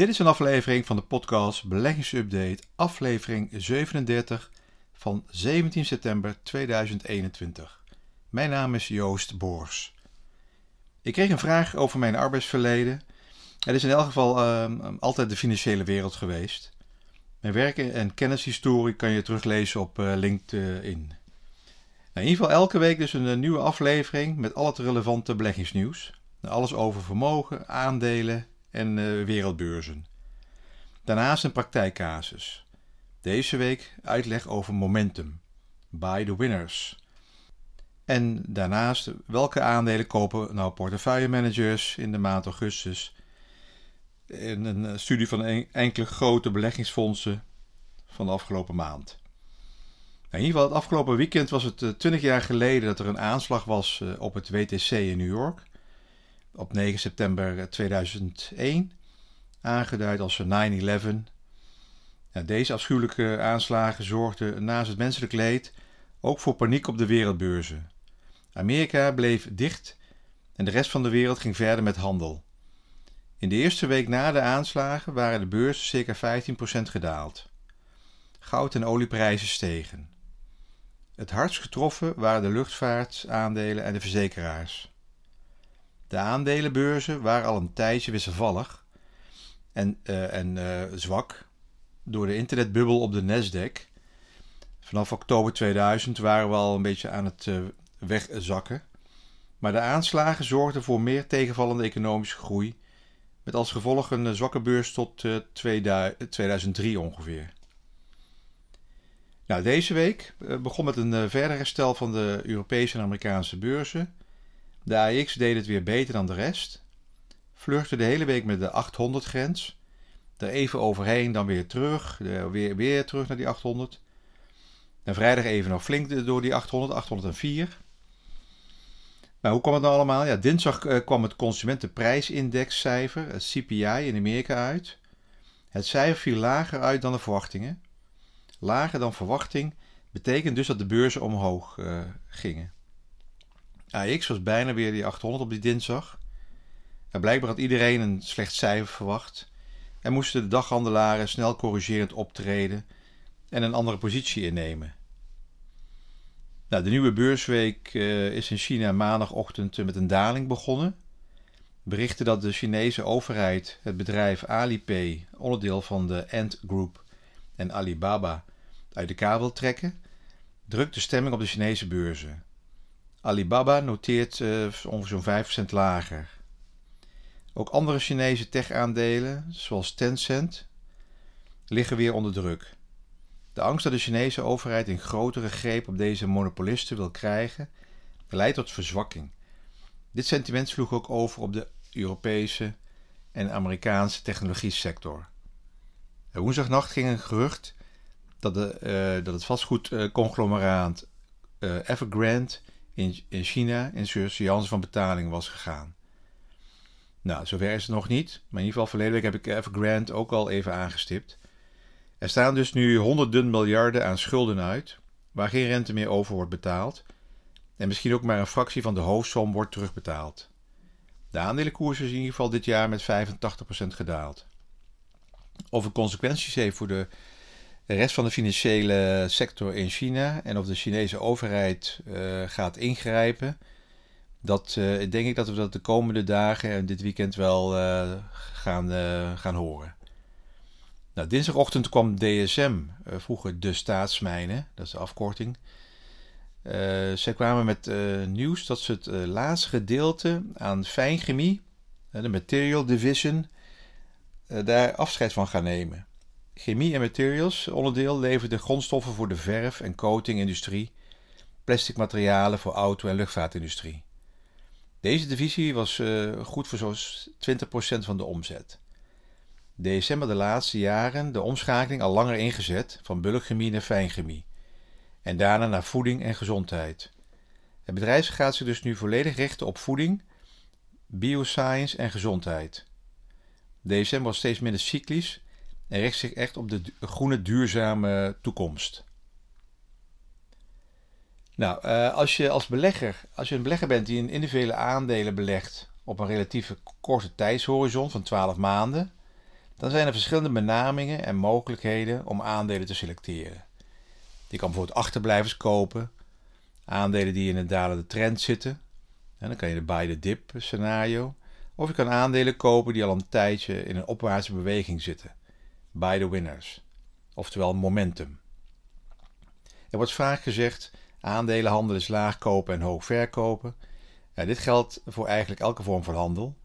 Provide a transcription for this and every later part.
Dit is een aflevering van de podcast Beleggingsupdate, aflevering 37 van 17 september 2021. Mijn naam is Joost Boors. Ik kreeg een vraag over mijn arbeidsverleden. Het is in elk geval uh, altijd de financiële wereld geweest. Mijn werk en kennishistorie kan je teruglezen op uh, LinkedIn. Nou, in ieder geval elke week dus een nieuwe aflevering met al het relevante beleggingsnieuws. Alles over vermogen, aandelen en uh, wereldbeurzen. Daarnaast een praktijkcasus. Deze week uitleg over momentum. Buy the winners. En daarnaast welke aandelen kopen nou portefeuillemanagers in de maand augustus. En een eh, studie van enkele grote beleggingsfondsen van de afgelopen maand. Nou, in ieder geval, het afgelopen weekend was het 20 eh, jaar geleden dat er een aanslag was op het WTC in New York op 9 september 2001, aangeduid als 9-11. deze afschuwelijke aanslagen zorgden naast het menselijk leed ook voor paniek op de wereldbeurzen. Amerika bleef dicht en de rest van de wereld ging verder met handel. In de eerste week na de aanslagen waren de beurzen circa 15% gedaald. Goud- en olieprijzen stegen. Het hardst getroffen waren de luchtvaartaandelen en de verzekeraars. De aandelenbeurzen waren al een tijdje wisselvallig en, uh, en uh, zwak door de internetbubbel op de Nasdaq. Vanaf oktober 2000 waren we al een beetje aan het uh, wegzakken. Maar de aanslagen zorgden voor meer tegenvallende economische groei, met als gevolg een zwakke beurs tot 2003 ongeveer. Nou, deze week begon met een verder herstel van de Europese en Amerikaanse beurzen de AX deed het weer beter dan de rest. Vluchtte de hele week met de 800 grens. Er even overheen, dan weer terug. Weer, weer terug naar die 800. En vrijdag even nog flink door die 800, 804. Maar hoe kwam het nou allemaal? Ja, dinsdag uh, kwam het consumentenprijsindexcijfer, het CPI in Amerika uit. Het cijfer viel lager uit dan de verwachtingen. Lager dan verwachting betekent dus dat de beurzen omhoog uh, gingen. AX was bijna weer die 800 op die dinsdag. En blijkbaar had iedereen een slecht cijfer verwacht en moesten de daghandelaren snel corrigerend optreden en een andere positie innemen. Nou, de nieuwe beursweek uh, is in China maandagochtend met een daling begonnen. Berichten dat de Chinese overheid het bedrijf Alipay, onderdeel van de Ant Group en Alibaba, uit de kabel trekken, drukt de stemming op de Chinese beurzen. Alibaba noteert uh, ongeveer zo'n 5% lager. Ook andere Chinese tech-aandelen, zoals Tencent, liggen weer onder druk. De angst dat de Chinese overheid een grotere greep op deze monopolisten wil krijgen, leidt tot verzwakking. Dit sentiment sloeg ook over op de Europese en Amerikaanse technologie-sector. Woensdagnacht ging een gerucht dat, de, uh, dat het vastgoedconglomeraat uh, Evergrande in, in China in surseance van betaling was gegaan. Nou, zover is het nog niet. Maar in ieder geval, verleden week heb ik Evergrande ook al even aangestipt. Er staan dus nu honderden miljarden aan schulden uit, waar geen rente meer over wordt betaald. En misschien ook maar een fractie van de hoofdsom wordt terugbetaald. De aandelenkoers is in ieder geval dit jaar met 85% gedaald. Of het consequenties heeft voor de de rest van de financiële sector in China en of de Chinese overheid uh, gaat ingrijpen. Dat uh, denk ik dat we dat de komende dagen en dit weekend wel uh, gaan, gaan horen. Nou, dinsdagochtend kwam DSM, vroeger de staatsmijnen, dat is de afkorting. zij kwamen met nieuws dat ze het laatste gedeelte aan fijnchemie, de Material Division, daar afscheid van gaan nemen. Chemie en materials onderdeel levert de grondstoffen voor de verf- en coatingindustrie, plastic materialen voor auto- en luchtvaartindustrie. Deze divisie was uh, goed voor zo'n 20% van de omzet. DSM had de laatste jaren de omschakeling al langer ingezet van bulkchemie naar fijnchemie en daarna naar voeding en gezondheid. Het bedrijf gaat zich dus nu volledig richten op voeding, bioscience en gezondheid. DSM was steeds minder cyclisch en richt zich echt op de groene duurzame toekomst. Nou, uh, als je als belegger, als je een belegger bent die in individuele aandelen belegt op een relatief korte tijdshorizon van 12 maanden, dan zijn er verschillende benamingen en mogelijkheden om aandelen te selecteren. Je kan bijvoorbeeld achterblijvers kopen, aandelen die in een dalende trend zitten. En dan kan je de buy the dip scenario. Of je kan aandelen kopen die al een tijdje in een opwaartse beweging zitten. Buy the winners. Oftewel momentum. Er wordt vaak gezegd: aandelenhandel is laag kopen en hoog verkopen. Dit geldt voor eigenlijk elke vorm van handel.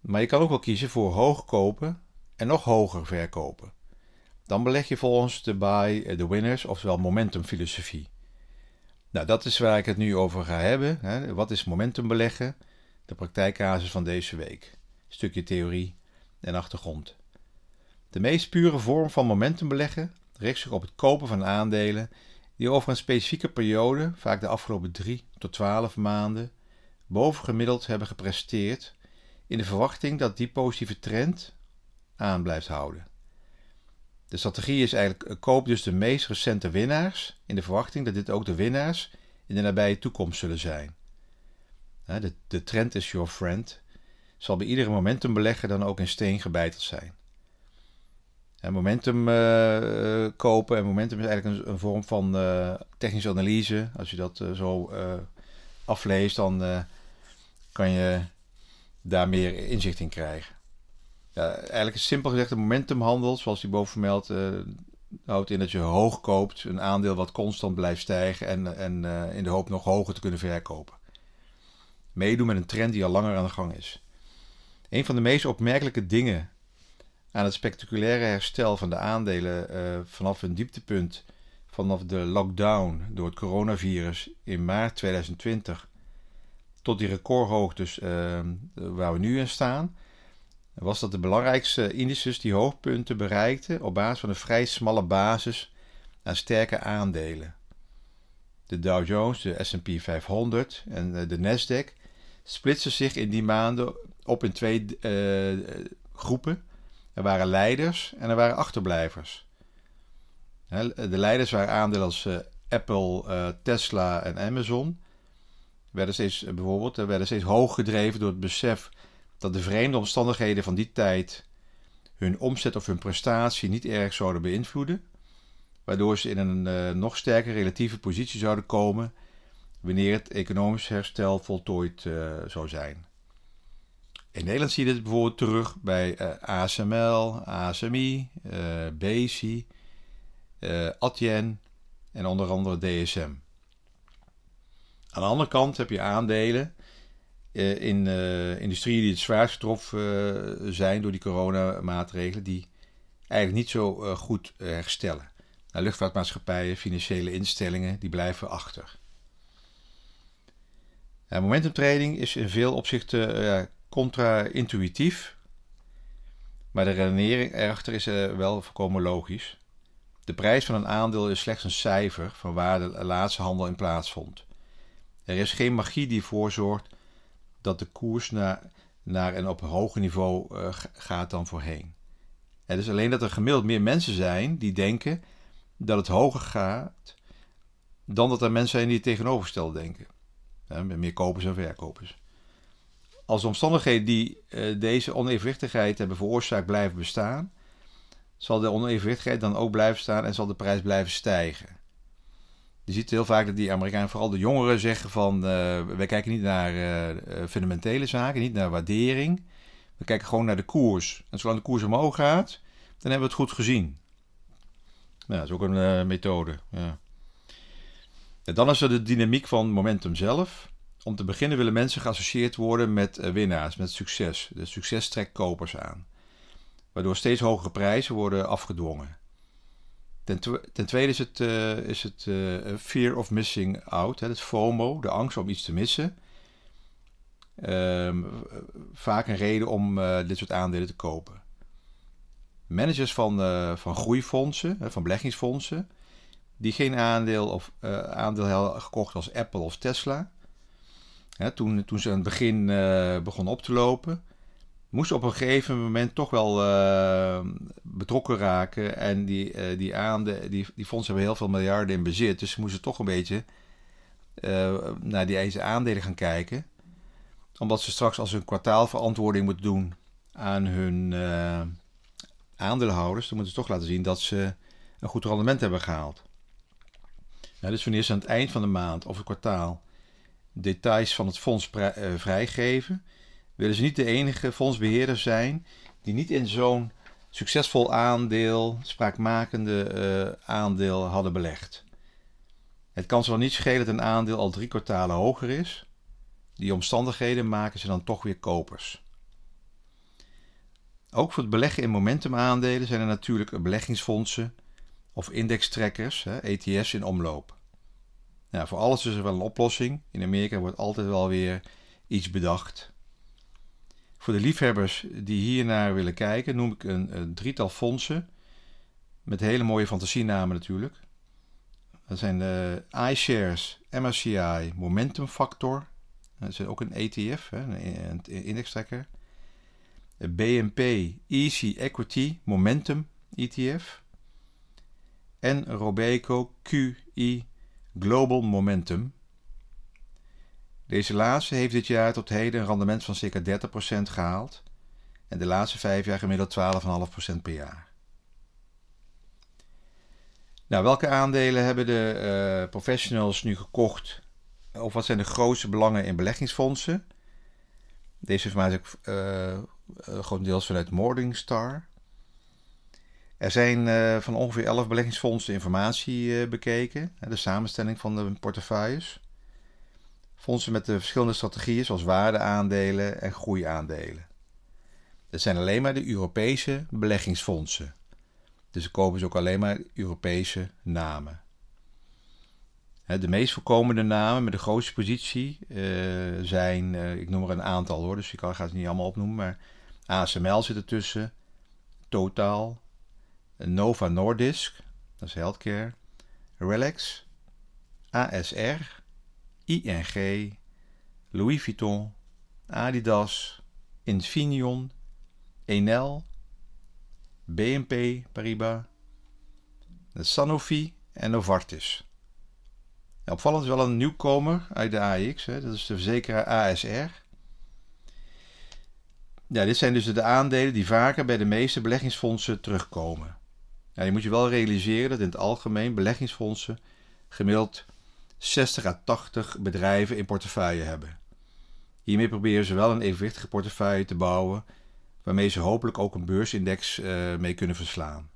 Maar je kan ook wel kiezen voor hoog kopen en nog hoger verkopen. Dan beleg je volgens de buy the winners, oftewel momentum filosofie. Nou, dat is waar ik het nu over ga hebben. Wat is momentum beleggen? De praktijkcasus van deze week. Stukje theorie en achtergrond. De meest pure vorm van momentum beleggen richt zich op het kopen van aandelen die over een specifieke periode, vaak de afgelopen 3 tot 12 maanden, bovengemiddeld hebben gepresteerd in de verwachting dat die positieve trend aan blijft houden. De strategie is eigenlijk eh, koop dus de meest recente winnaars in de verwachting dat dit ook de winnaars in de nabije toekomst zullen zijn. De, de trend is your friend, zal bij iedere momentum beleggen dan ook in steen gebeiteld zijn. En momentum uh, kopen en momentum is eigenlijk een, een vorm van uh, technische analyse. Als je dat zo afleest, dan kan je daar meer inzicht in krijgen eigenlijk is simpel gezegd de momentumhandel, zoals die boven vermeld, houdt in dat je hoog koopt, een aandeel wat constant blijft stijgen en, en in de hoop nog hoger te kunnen verkopen. Meedoen met een trend die al langer aan de gang is. Een van de meest opmerkelijke dingen aan het spectaculaire herstel van de aandelen uh, vanaf een dieptepunt vanaf de lockdown door het coronavirus in maart 2020 tot die recordhoogtes waar we nu in staan, was dat de belangrijkste indices die hoogpunten bereikten op basis van een vrij smalle basis aan sterke aandelen. De Dow Jones, de S&P 500 en de Nasdaq splitsen zich in die maanden op in twee uh, groepen. Er waren leiders en er waren achterblijvers. De leiders waren aandelen als uh, Apple, uh, Tesla en Amazon. Werden steeds, bijvoorbeeld, werden steeds hoog gedreven door het besef dat de vreemde omstandigheden van die tijd hun omzet of hun prestatie niet erg zouden beïnvloeden, waardoor ze in een nog sterker relatieve positie zouden komen wanneer het economisch herstel voltooid zou zijn. In Nederland zie je dit bijvoorbeeld terug bij eh, ASML, ASMI, uh, BC, Adyen en onder andere DSM. Aan de andere kant heb je aandelen in industrieën die het zwaarst getroffen zijn door die coronamaatregelen, die eigenlijk niet zo goed herstellen. Nou, luchtvaartmaatschappijen, financiële instellingen, die blijven achter. Momentumtrading is in veel opzichten contra-intuïtief, maar de redenering erachter is wel volkomen logisch. De prijs van een aandeel is slechts een cijfer van waar de laatste handel in plaatsvond. Er is geen magie die ervoor zorgt dat de koers naar, naar en op een hoger niveau uh, gaat dan voorheen. Het is alleen dat er gemiddeld meer mensen zijn die denken dat het hoger gaat dan dat er mensen zijn die het tegenovergestelde denken. meer kopers en verkopers. Als de omstandigheden die uh, deze onevenwichtigheid hebben veroorzaakt blijven bestaan, zal de onevenwichtigheid dan ook blijven staan en zal de prijs blijven stijgen. Je ziet heel vaak dat die Amerikanen, vooral de jongeren, zeggen van... Uh, wij kijken niet naar uh, fundamentele zaken, niet naar waardering. We kijken gewoon naar de koers. En zolang de koers omhoog gaat, dan hebben we het goed gezien. Nou, dat is ook een methode. Ja. En dan is er de dynamiek van momentum zelf. Om te beginnen willen mensen geassocieerd worden met winnaars, met succes. De succes trekt kopers aan. Waardoor steeds hogere prijzen worden afgedwongen. Ten, ten tweede is het, uh, is het uh, fear of missing out, het FOMO, de angst om iets te missen. Um, vaak een reden om dit soort aandelen te kopen. Managers van, van groeifondsen, van beleggingsfondsen, die geen aandeel of aandeel hadden gekocht als Apple of Tesla. Hè, toen, toen ze aan het begin begonnen op te lopen, moest op een gegeven moment toch wel uh, betrokken raken. En die, uh, die, die, die fondsen hebben heel veel miljarden in bezit. Dus ze moesten toch een beetje uh, naar die aandelen gaan kijken. Omdat ze straks als hun kwartaalverantwoording moeten doen aan hun, aandeelhouders, dan moeten ze toch laten zien dat ze een goed rendement hebben gehaald. Nou, dus wanneer ze aan het eind van de maand of het kwartaal details van het fonds eh, vrijgeven, willen ze niet de enige fondsbeheerder zijn die niet in zo'n succesvol aandeel, spraakmakende uh, aandeel hadden belegd. Het kan ze wel niet schelen dat een aandeel al drie kwartalen hoger is. Die omstandigheden maken ze dan toch weer kopers. Ook voor het beleggen in momentumaandelen zijn er natuurlijk beleggingsfondsen of indextrekkers, ETF's, in omloop. Nou, voor alles is er wel een oplossing. In Amerika wordt altijd wel weer iets bedacht. Voor de liefhebbers die hiernaar willen kijken, noem ik een, een drietal fondsen. Met hele mooie fantasienamen natuurlijk. Dat zijn de iShares, MSCI, Momentum Factor. Dat is ook een ETF, een indextrekker. BNP Easy Equity Momentum ETF. En Robeco QI Global Momentum. Deze laatste heeft dit jaar tot heden een rendement van circa 30% gehaald en de laatste vijf jaar gemiddeld 12,5% per jaar. Nou, welke aandelen hebben de uh, professionals nu gekocht? Of wat zijn de grootste belangen in beleggingsfondsen? Deze informatie is uh, grotendeels vanuit Morningstar. Er zijn uh, van ongeveer 11 beleggingsfondsen informatie bekeken, de samenstelling van de portefeuilles. Fondsen met de verschillende strategieën, zoals waardeaandelen en groeiaandelen. Dat zijn alleen maar de Europese beleggingsfondsen. Dus ze kopen ze ook alleen maar Europese namen. De meest voorkomende namen met de grootste positie uh, zijn, ik noem er een aantal hoor, dus ik ga het niet allemaal opnoemen, maar ASML zit ertussen, Total, Nova Nordisk, dat is healthcare, Relax, ASR, ING, Louis Vuitton, Adidas, Infineon, Enel, BNP Paribas, Sanofi en Novartis. opvallend is wel een nieuwkomer uit de AX, hè, dat is de verzekeraar ASR. Ja, dit zijn dus de aandelen die vaker bij de meeste beleggingsfondsen terugkomen. Je moet je wel realiseren dat in het algemeen beleggingsfondsen gemiddeld 60 à 80 bedrijven in portefeuille hebben. Hiermee proberen ze wel een evenwichtige portefeuille te bouwen, waarmee ze hopelijk ook een beursindex uh, mee kunnen verslaan.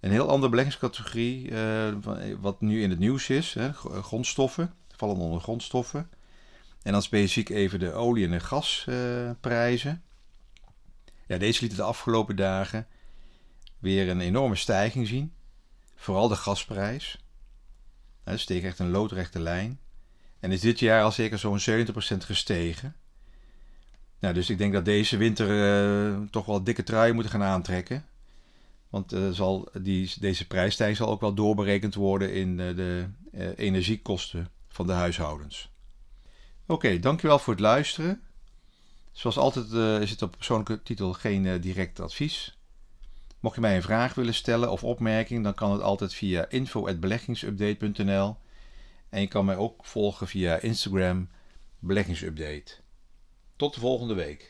Een heel andere beleggingscategorie, uh, wat nu in het nieuws is, hè, grondstoffen, vallen onder grondstoffen. En dan specifiek even de olie- en gasprijzen. Ja, deze lieten de afgelopen dagen weer een enorme stijging zien. Vooral de gasprijs. Het steeg echt een loodrechte lijn. En is dit jaar al zeker zo'n 70% gestegen. Nou, dus ik denk dat deze winter uh, toch wel dikke trui moeten gaan aantrekken. Want uh, zal die, deze prijsstijging zal ook wel doorberekend worden in uh, de energiekosten van de huishoudens. Oké, dankjewel voor het luisteren. Zoals altijd is het op persoonlijke titel geen direct advies. Mocht je mij een vraag willen stellen of opmerking, dan kan het altijd via info.beleggingsupdate.nl en je kan mij ook volgen via Instagram Beleggingsupdate. Tot de volgende week.